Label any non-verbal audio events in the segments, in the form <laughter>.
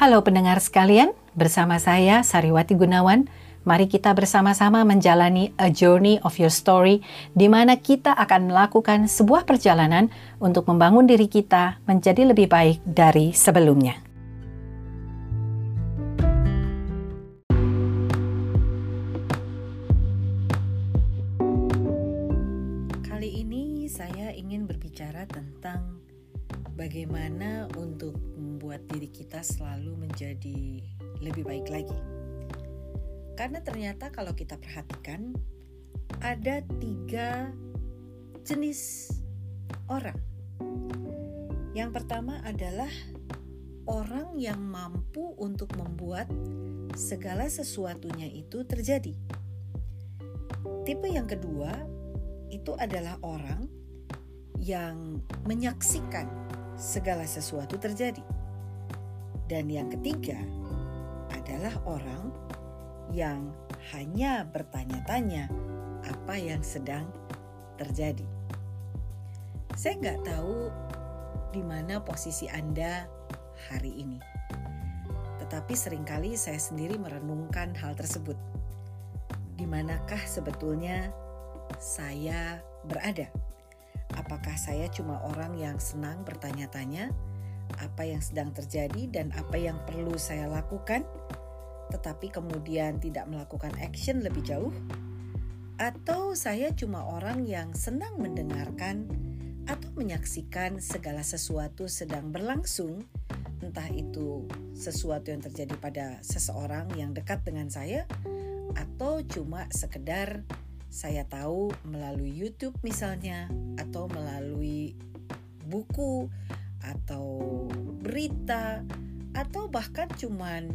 Halo pendengar sekalian, bersama saya Sariwati Gunawan. Mari kita bersama-sama menjalani a journey of your story di mana kita akan melakukan sebuah perjalanan untuk membangun diri kita menjadi lebih baik dari sebelumnya. Membuat diri kita selalu menjadi lebih baik lagi. Karena ternyata kalau kita perhatikan ada tiga jenis orang. Yang pertama adalah orang yang mampu untuk membuat segala sesuatunya itu terjadi. Tipe yang kedua itu adalah orang yang menyaksikan segala sesuatu terjadi. Dan yang ketiga adalah orang yang hanya bertanya-tanya apa yang sedang terjadi. Saya nggak tahu di mana posisi Anda hari ini. Tetapi sering kali saya sendiri merenungkan hal tersebut. Di manakah sebetulnya saya berada? Apakah saya cuma orang yang senang bertanya-tanya apa yang sedang terjadi dan apa yang perlu saya lakukan, tetapi kemudian tidak melakukan action lebih jauh? Atau saya cuma orang yang senang mendengarkan atau menyaksikan segala sesuatu sedang berlangsung, entah itu sesuatu yang terjadi pada seseorang yang dekat dengan saya, atau cuma sekedar saya tahu melalui YouTube misalnya atau melalui buku atau berita atau bahkan cuman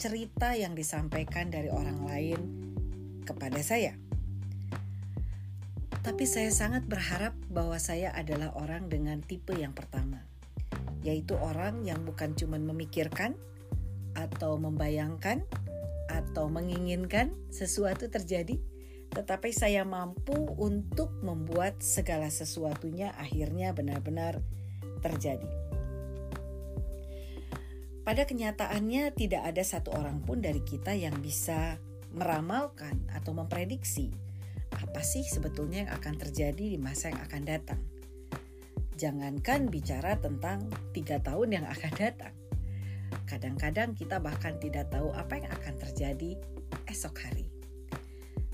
cerita yang disampaikan dari orang lain kepada saya. Tapi saya sangat berharap bahwa saya adalah orang dengan tipe yang pertama, yaitu orang yang bukan cuma memikirkan atau membayangkan atau menginginkan sesuatu terjadi, tetapi saya mampu untuk membuat segala sesuatunya akhirnya benar-benar terjadi. Pada kenyataannya, tidak ada satu orang pun dari kita yang bisa meramalkan atau memprediksi apa sih sebetulnya yang akan terjadi di masa yang akan datang. Jangankan bicara tentang tiga tahun yang akan datang. Kadang-kadang kita bahkan tidak tahu apa yang akan terjadi esok hari.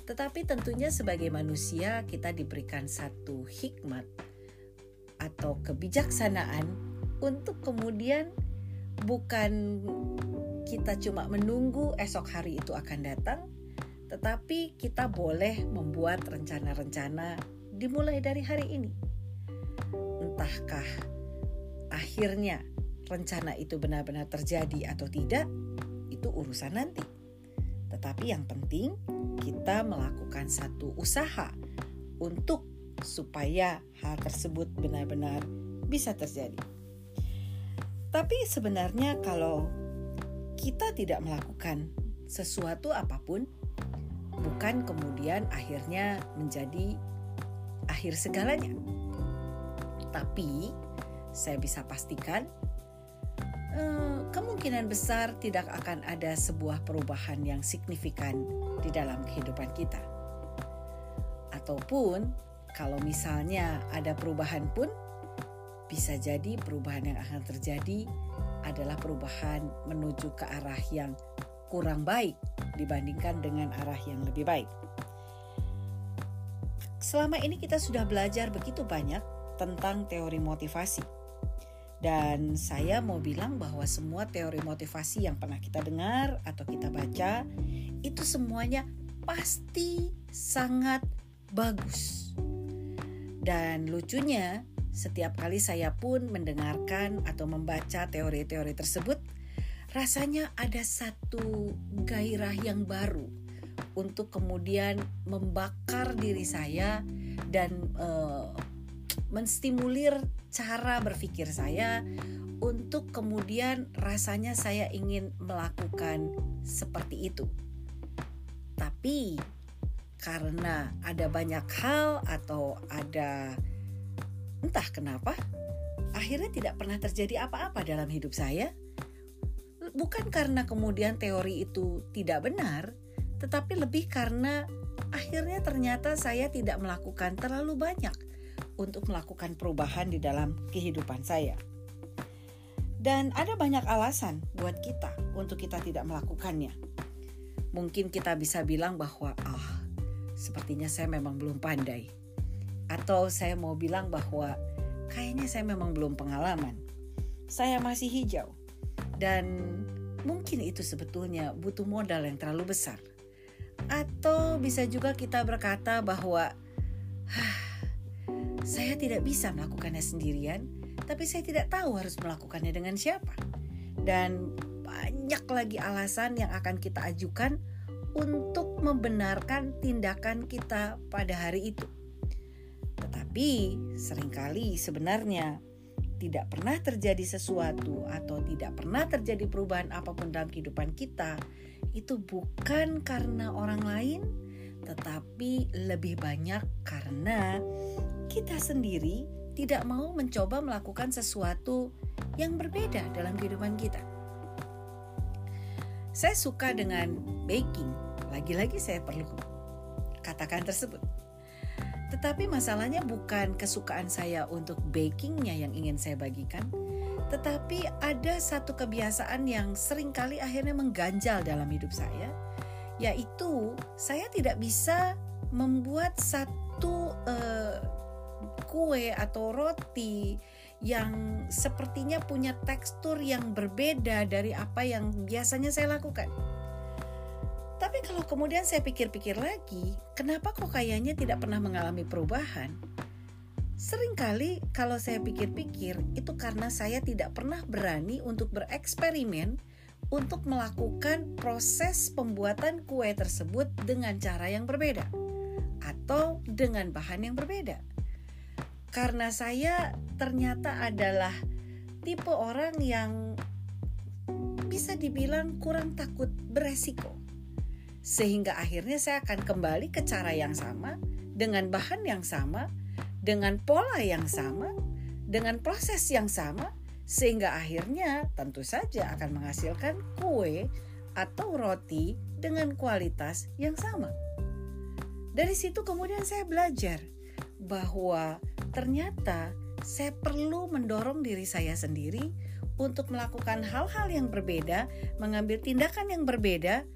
Tetapi tentunya sebagai manusia kita diberikan satu hikmat atau kebijaksanaan untuk kemudian bukan kita cuma menunggu esok hari itu akan datang, tetapi kita boleh membuat rencana-rencana dimulai dari hari ini. Entahkah akhirnya rencana itu benar-benar terjadi atau tidak, itu urusan nanti. Tetapi yang penting kita melakukan satu usaha untuk supaya hal tersebut benar-benar bisa terjadi. Tapi sebenarnya kalau kita tidak melakukan sesuatu apa pun, bukan kemudian akhirnya menjadi akhir segalanya. Tapi saya bisa pastikan Eh, kemungkinan besar tidak akan ada sebuah perubahan yang signifikan di dalam kehidupan kita. Ataupun kalau misalnya ada perubahan pun bisa jadi perubahan yang akan terjadi adalah perubahan menuju ke arah yang kurang baik dibandingkan dengan arah yang lebih baik. Selama ini kita sudah belajar begitu banyak tentang teori motivasi dan saya mau bilang bahwa semua teori motivasi yang pernah kita dengar atau kita baca itu semuanya pasti sangat bagus. Dan lucunya, setiap kali saya pun mendengarkan atau membaca teori-teori tersebut, rasanya ada satu gairah yang baru untuk kemudian membakar diri saya dan uh, menstimulir cara berpikir saya untuk kemudian rasanya saya ingin melakukan seperti itu. Tapi karena ada banyak hal atau ada entah kenapa akhirnya tidak pernah terjadi apa-apa dalam hidup saya. bukan karena kemudian teori itu tidak benar, tetapi lebih karena akhirnya ternyata saya tidak melakukan terlalu banyak untuk melakukan perubahan di dalam kehidupan saya. Dan ada banyak alasan buat kita untuk kita tidak melakukannya. Mungkin kita bisa bilang bahwa ah, sepertinya saya memang belum pandai. Atau saya mau bilang bahwa kayaknya saya memang belum pengalaman. Saya masih hijau. Dan mungkin itu sebetulnya butuh modal yang terlalu besar. Atau bisa juga kita berkata bahwa saya tidak bisa melakukannya sendirian, tapi saya tidak tahu harus melakukannya dengan siapa. Dan banyak lagi alasan yang akan kita ajukan untuk membenarkan tindakan kita pada hari itu. Tetapi sering kali sebenarnya tidak pernah terjadi sesuatu atau tidak pernah terjadi perubahan apa pun dalam kehidupan kita, itu bukan karena orang lain, tetapi lebih banyak karena kita sendiri tidak mau mencoba melakukan sesuatu yang berbeda dalam kehidupan kita. Saya suka dengan baking, lagi-lagi saya perlu katakan tersebut tetapi masalahnya bukan kesukaan saya untuk bakingnya yang ingin saya bagikan, tetapi ada satu kebiasaan yang sering kali akhirnya mengganjal dalam hidup saya, yaitu saya tidak bisa membuat satu uh, kue atau roti yang sepertinya punya tekstur yang berbeda dari apa yang biasanya saya lakukan. Tapi kalau kemudian saya pikir-pikir lagi, kenapa kok kayaknya tidak pernah mengalami perubahan? Seringkali kalau saya pikir-pikir itu karena saya tidak pernah berani untuk bereksperimen untuk melakukan proses pembuatan kue tersebut dengan cara yang berbeda atau dengan bahan yang berbeda. Karena saya ternyata adalah tipe orang yang bisa dibilang kurang takut beresiko sehingga akhirnya saya akan kembali ke cara yang sama dengan bahan yang sama, dengan pola yang sama, dengan proses yang sama sehingga akhirnya tentu saja akan menghasilkan kue atau roti dengan kualitas yang sama. Dari situ kemudian saya belajar bahwa ternyata saya perlu mendorong diri saya sendiri untuk melakukan hal-hal yang berbeda, mengambil tindakan yang berbeda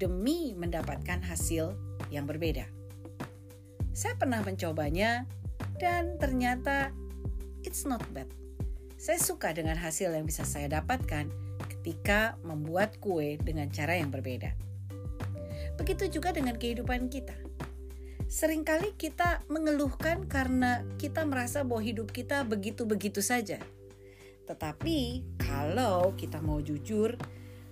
demi mendapatkan hasil yang berbeda. Saya pernah mencobanya dan ternyata it's not bad. Saya suka dengan hasil yang bisa saya dapatkan ketika membuat kue dengan cara yang berbeda. Begitu juga dengan kehidupan kita. Seringkali kita mengeluhkan karena kita merasa bahwa hidup kita begitu-begitu saja. Tetapi kalau kita mau jujur,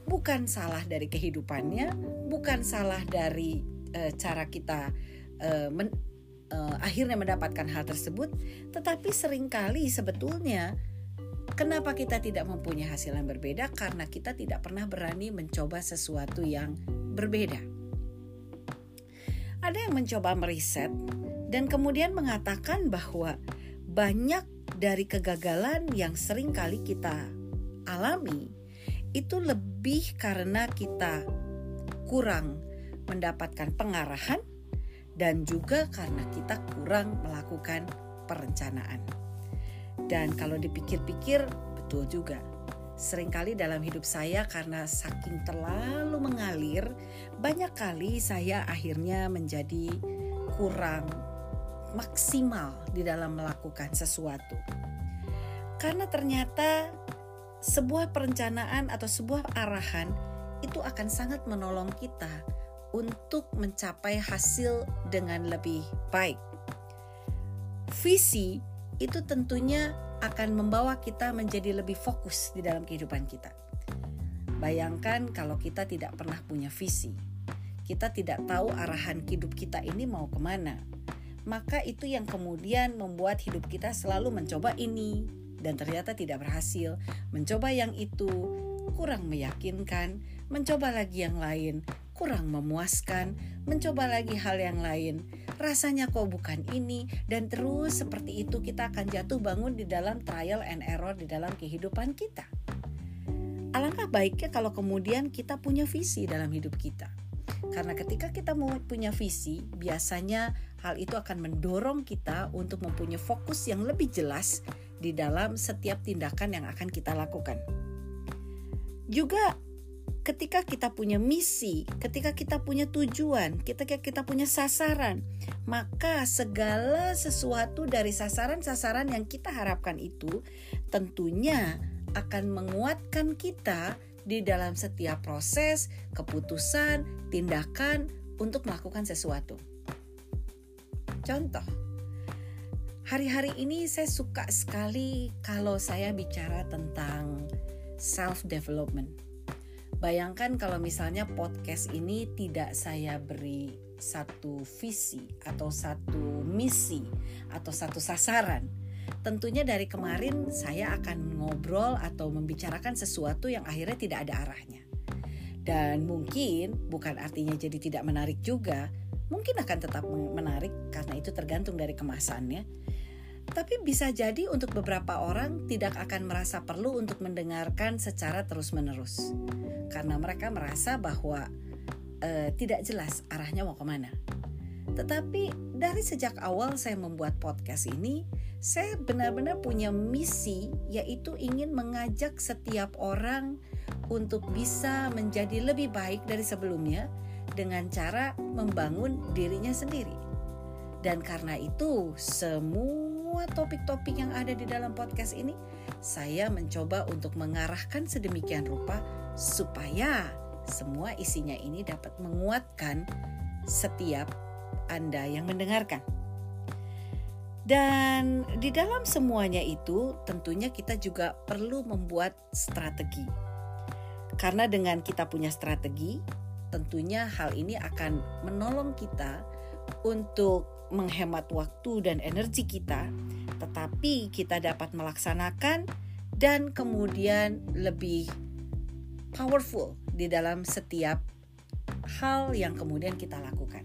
bukan salah dari kehidupannya, bukan salah dari uh, cara kita uh, men, uh, akhirnya mendapatkan hal tersebut, tetapi sering kali sebetulnya kenapa kita tidak mempunyai hasil yang berbeda karena kita tidak pernah berani mencoba sesuatu yang berbeda. Ada yang mencoba meriset dan kemudian mengatakan bahwa banyak dari kegagalan yang sering kali kita alami itu lebih karena kita kurang mendapatkan pengarahan dan juga karena kita kurang melakukan perencanaan. Dan kalau dipikir-pikir betul juga. Seringkali dalam hidup saya karena saking terlalu mengalir, banyak kali saya akhirnya menjadi kurang maksimal di dalam melakukan sesuatu. Karena ternyata sebuah perencanaan atau sebuah arahan itu akan sangat menolong kita untuk mencapai hasil dengan lebih baik. Visi itu tentunya akan membawa kita menjadi lebih fokus di dalam kehidupan kita. Bayangkan kalau kita tidak pernah punya visi, kita tidak tahu arahan hidup kita ini mau ke mana, maka itu yang kemudian membuat hidup kita selalu mencoba ini, dan ternyata tidak berhasil, mencoba yang itu kurang meyakinkan, mencoba lagi yang lain kurang memuaskan, mencoba lagi hal yang lain, rasanya kok bukan ini, dan terus seperti itu kita akan jatuh bangun di dalam trial and error di dalam kehidupan kita. alangkah baiknya kalau kemudian kita punya visi dalam hidup kita. Karena ketika kita mau punya visi, biasanya hal itu akan mendorong kita untuk mempunyai fokus yang lebih jelas di dalam setiap tindakan yang akan kita lakukan. Juga ketika kita punya misi, ketika kita punya tujuan, ketika kita punya sasaran, maka segala sesuatu dari sasaran-sasaran yang kita harapkan itu tentunya akan menguatkan kita di dalam setiap proses, keputusan, tindakan untuk melakukan sesuatu. Contoh, hari-hari ini saya suka sekali kalau saya bicara tentang self development. Bayangkan kalau misalnya podcast ini tidak saya beri satu visi atau satu misi atau satu sasaran. Tentunya dari kemarin saya akan ngobrol atau membicarakan sesuatu yang akhirnya tidak ada arahnya. Dan mungkin bukan artinya jadi tidak menarik juga, mungkin akan tetap menarik karena itu tergantung dari kemasannya tapi bisa jadi untuk beberapa orang tidak akan merasa perlu untuk mendengarkan secara terus-menerus, karena mereka merasa bahwa e, tidak jelas arahnya mau ke mana. Tetapi dari sejak awal saya membuat podcast ini, saya benar-benar punya misi, yaitu ingin mengajak setiap orang untuk bisa menjadi lebih baik dari sebelumnya dengan cara membangun dirinya sendiri. Dan karena itu, semua semua topik-topik yang ada di dalam podcast ini, saya mencoba untuk mengarahkan sedemikian rupa supaya semua isinya ini dapat menguatkan setiap Anda yang mendengarkan. Dan di dalam semuanya itu, tentunya kita juga perlu membuat strategi. Karena dengan kita punya strategi, tentunya hal ini akan menolong kita untuk menghemat waktu dan energi kita, tetapi kita dapat melaksanakan dan kemudian lebih powerful di dalam setiap hal yang kemudian kita lakukan.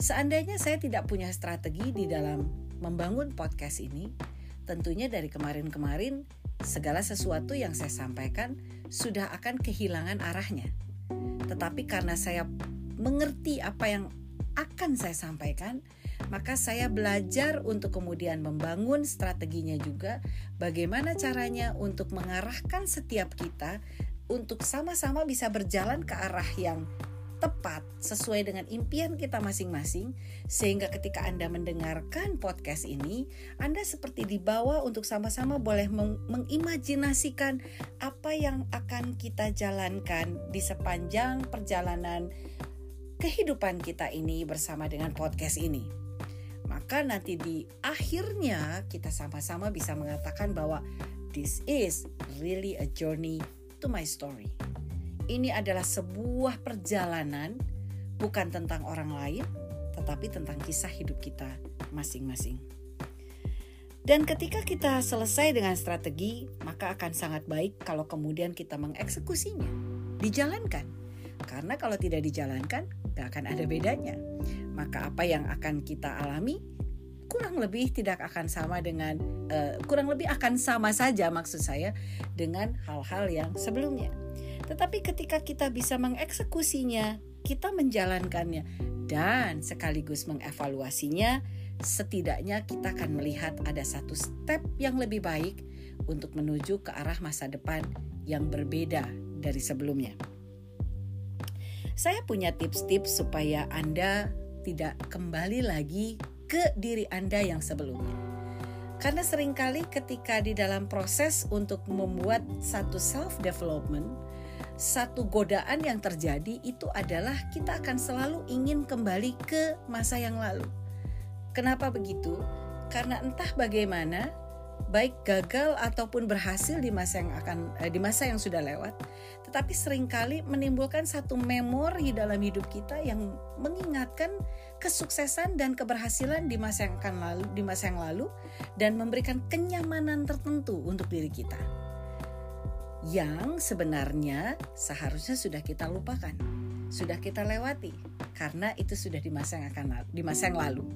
Seandainya saya tidak punya strategi di dalam membangun podcast ini, tentunya dari kemarin-kemarin segala sesuatu yang saya sampaikan sudah akan kehilangan arahnya. Tetapi karena saya mengerti apa yang akan saya sampaikan, maka saya belajar untuk kemudian membangun strateginya juga bagaimana caranya untuk mengarahkan setiap kita untuk sama-sama bisa berjalan ke arah yang tepat sesuai dengan impian kita masing-masing sehingga ketika Anda mendengarkan podcast ini Anda seperti dibawa untuk sama-sama boleh meng mengimajinasikan apa yang akan kita jalankan di sepanjang perjalanan kehidupan kita ini bersama dengan podcast ini. Maka nanti di akhirnya kita sama-sama bisa mengatakan bahwa this is really a journey to my story. Ini adalah sebuah perjalanan bukan tentang orang lain, tetapi tentang kisah hidup kita masing-masing. Dan ketika kita selesai dengan strategi, maka akan sangat baik kalau kemudian kita mengeksekusinya, dijalankan. Karena kalau tidak dijalankan, gak akan ada bedanya. Maka apa yang akan kita alami kurang lebih tidak akan sama dengan uh, kurang lebih akan sama saja maksud saya dengan hal-hal yang sebelumnya. Tetapi ketika kita bisa mengeksekusinya, kita menjalankannya dan sekaligus mengevaluasinya, setidaknya kita akan melihat ada satu step yang lebih baik untuk menuju ke arah masa depan yang berbeda dari sebelumnya. Saya punya tips-tips supaya Anda tidak kembali lagi ke diri Anda yang sebelumnya. Karena sering kali ketika di dalam proses untuk membuat satu self development, satu godaan yang terjadi itu adalah kita akan selalu ingin kembali ke masa yang lalu. Kenapa begitu? Karena entah bagaimana baik gagal ataupun berhasil di masa yang akan eh, di masa yang sudah lewat, tetapi sering kali menimbulkan satu memori dalam hidup kita yang mengingatkan kesuksesan dan keberhasilan di masa yang akan lalu di masa yang lalu dan memberikan kenyamanan tertentu untuk diri kita. Yang sebenarnya seharusnya sudah kita lupakan, sudah kita lewati karena itu sudah di masa yang akan di masa yang lalu.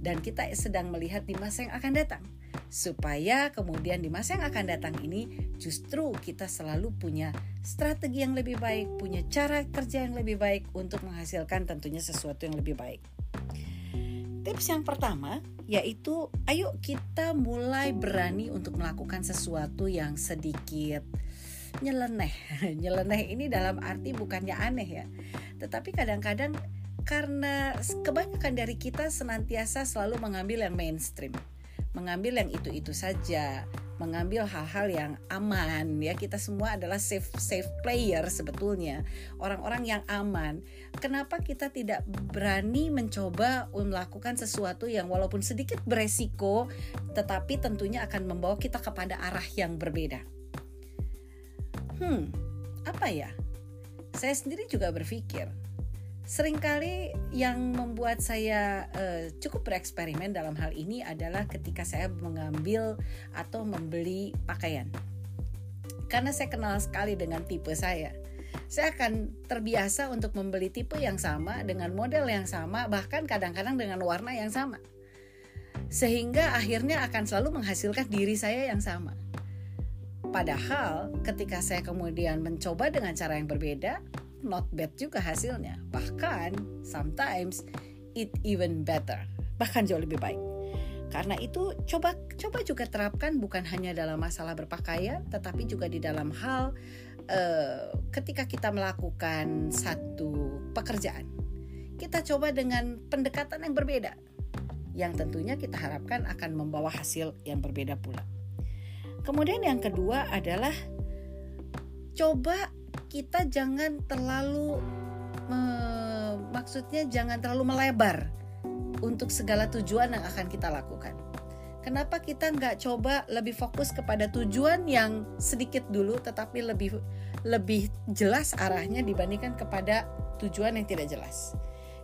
Dan kita sedang melihat di masa yang akan datang supaya kemudian di masa yang akan datang ini justru kita selalu punya strategi yang lebih baik, punya cara kerja yang lebih baik untuk menghasilkan tentunya sesuatu yang lebih baik. Tips yang pertama yaitu ayo kita mulai berani untuk melakukan sesuatu yang sedikit nyeleneh. <laughs> nyeleneh ini dalam arti bukannya aneh ya. Tetapi kadang-kadang karena kebanyakan dari kita senantiasa selalu mengambil yang mainstream mengambil yang itu-itu saja, mengambil hal-hal yang aman ya. Kita semua adalah safe safe player sebetulnya. Orang-orang yang aman. Kenapa kita tidak berani mencoba melakukan sesuatu yang walaupun sedikit beresiko tetapi tentunya akan membawa kita kepada arah yang berbeda. Hmm, apa ya? Saya sendiri juga berpikir Seringkali yang membuat saya uh, cukup bereksperimen dalam hal ini adalah ketika saya mengambil atau membeli pakaian. Karena saya kenal sekali dengan tipe saya. Saya akan terbiasa untuk membeli tipe yang sama dengan model yang sama, bahkan kadang-kadang dengan warna yang sama. Sehingga akhirnya akan selalu menghasilkan diri saya yang sama. Padahal ketika saya kemudian mencoba dengan cara yang berbeda, not bad juga hasilnya. Bahkan sometimes it even better. Bahkan jauh lebih baik. Karena itu coba coba juga terapkan bukan hanya dalam masalah berpakaian tetapi juga di dalam hal uh, ketika kita melakukan satu pekerjaan. Kita coba dengan pendekatan yang berbeda yang tentunya kita harapkan akan membawa hasil yang berbeda pula. Kemudian yang kedua adalah coba kita jangan terlalu uh, maksudnya jangan terlalu melebar untuk segala tujuan yang akan kita lakukan. Kenapa kita nggak coba lebih fokus kepada tujuan yang sedikit dulu, tetapi lebih lebih jelas arahnya dibandingkan kepada tujuan yang tidak jelas.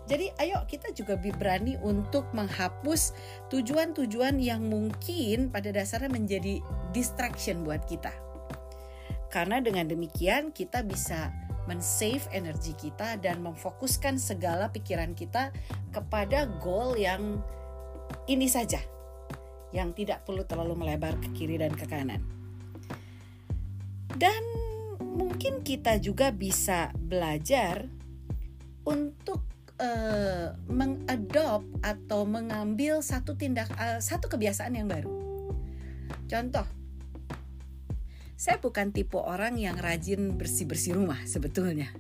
Jadi ayo kita juga berani untuk menghapus tujuan-tujuan yang mungkin pada dasarnya menjadi distraction buat kita. Karena dengan demikian kita bisa men-save energi kita dan memfokuskan segala pikiran kita kepada goal yang ini saja. Yang tidak perlu terlalu melebar ke kiri dan ke kanan. Dan mungkin kita juga bisa belajar untuk uh, mengadop atau mengambil satu tindak uh, satu kebiasaan yang baru. Contoh, saya bukan tipe orang yang rajin bersih-bersih rumah sebetulnya.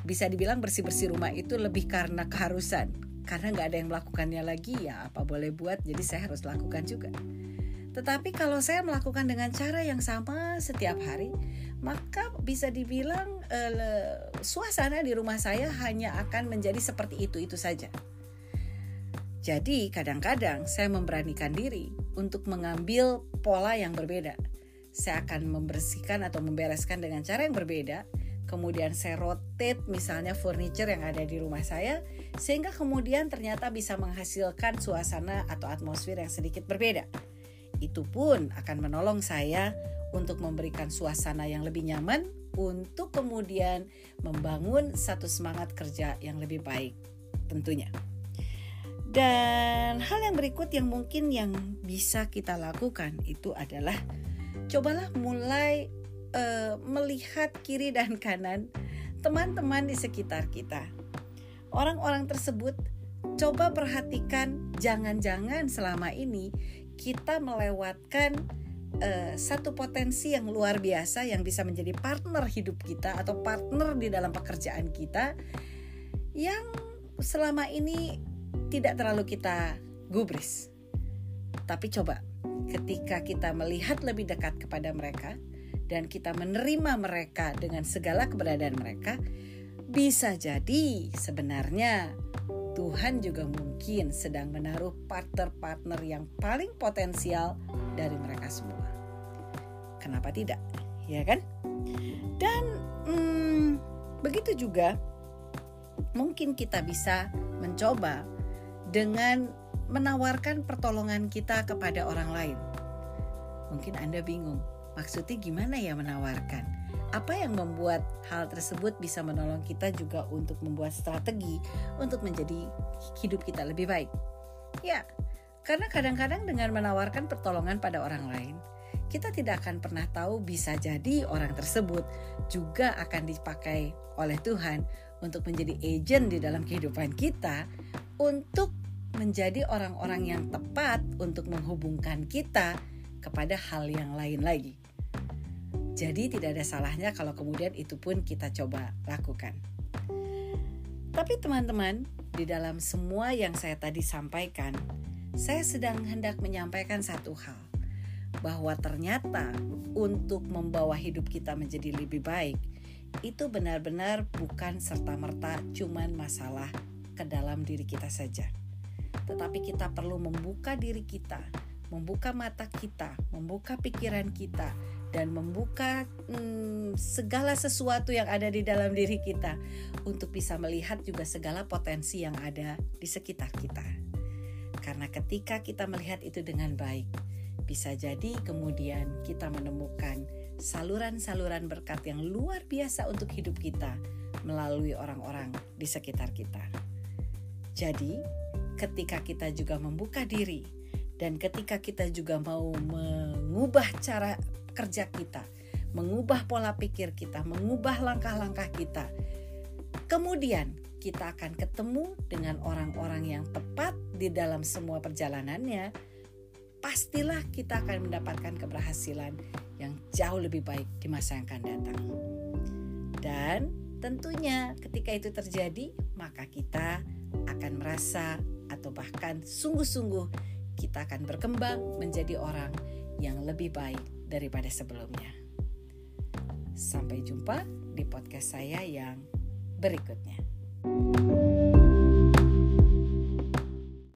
Bisa dibilang bersih-bersih rumah itu lebih karena keharusan. Karena nggak ada yang melakukannya lagi ya apa boleh buat jadi saya harus lakukan juga. Tetapi kalau saya melakukan dengan cara yang sama setiap hari, maka bisa dibilang uh, suasana di rumah saya hanya akan menjadi seperti itu-itu saja. Jadi kadang-kadang saya memberanikan diri untuk mengambil pola yang berbeda saya akan membersihkan atau membereskan dengan cara yang berbeda. Kemudian saya rotate misalnya furniture yang ada di rumah saya sehingga kemudian ternyata bisa menghasilkan suasana atau atmosfer yang sedikit berbeda. Itu pun akan menolong saya untuk memberikan suasana yang lebih nyaman untuk kemudian membangun satu semangat kerja yang lebih baik tentunya. Dan hal yang berikut yang mungkin yang bisa kita lakukan itu adalah cobalah mulai uh, melihat kiri dan kanan teman-teman di sekitar kita. Orang-orang tersebut coba perhatikan jangan-jangan selama ini kita melewatkan uh, satu potensi yang luar biasa yang bisa menjadi partner hidup kita atau partner di dalam pekerjaan kita yang selama ini tidak terlalu kita gubris. Tapi coba ketika kita melihat lebih dekat kepada mereka dan kita menerima mereka dengan segala keberadaan mereka, bisa jadi sebenarnya Tuhan juga mungkin sedang menaruh partner-partner yang paling potensial dari mereka semua. Kenapa tidak? Ya kan? Dan hmm, begitu juga mungkin kita bisa mencoba dengan menawarkan pertolongan kita kepada orang lain. Mungkin Anda bingung, maksudnya gimana ya menawarkan? Apa yang membuat hal tersebut bisa menolong kita juga untuk membuat strategi untuk menjadi hidup kita lebih baik? Ya, Karena kadang-kadang dengan menawarkan pertolongan pada orang lain, kita tidak akan pernah tahu bisa jadi orang tersebut juga akan dipakai oleh Tuhan untuk menjadi agent di dalam kehidupan kita untuk menjadi orang-orang yang tepat untuk menghubungkan kita kepada hal yang lain lagi. Jadi tidak ada salahnya kalau kemudian itu pun kita coba lakukan. Tapi teman-teman, di dalam semua yang saya tadi sampaikan, saya sedang hendak menyampaikan satu hal. Bahwa ternyata untuk membawa hidup kita menjadi lebih baik, itu benar-benar bukan serta-merta cuman masalah ke dalam diri kita saja. Tetapi kita perlu membuka diri kita, membuka mata kita, membuka pikiran kita, dan membuka hmm, segala sesuatu yang ada di dalam diri kita untuk bisa melihat juga segala potensi yang ada di sekitar kita. Karena ketika kita melihat itu dengan baik, bisa jadi kemudian kita menemukan saluran-saluran berkat yang luar biasa untuk hidup kita melalui orang-orang di sekitar kita. Jadi, ketika kita juga membuka diri dan ketika kita juga mau mengubah cara kerja kita, mengubah pola pikir kita, mengubah langkah-langkah kita. Kemudian kita akan ketemu dengan orang-orang yang tepat di dalam semua perjalanannya. Pastilah kita akan mendapatkan keberhasilan yang jauh lebih baik di masa yang akan datang. Dan tentunya ketika itu terjadi, maka kita akan merasa atau bahkan sungguh-sungguh kita akan berkembang menjadi orang yang lebih baik daripada sebelumnya. Sampai jumpa di podcast saya yang berikutnya. thank you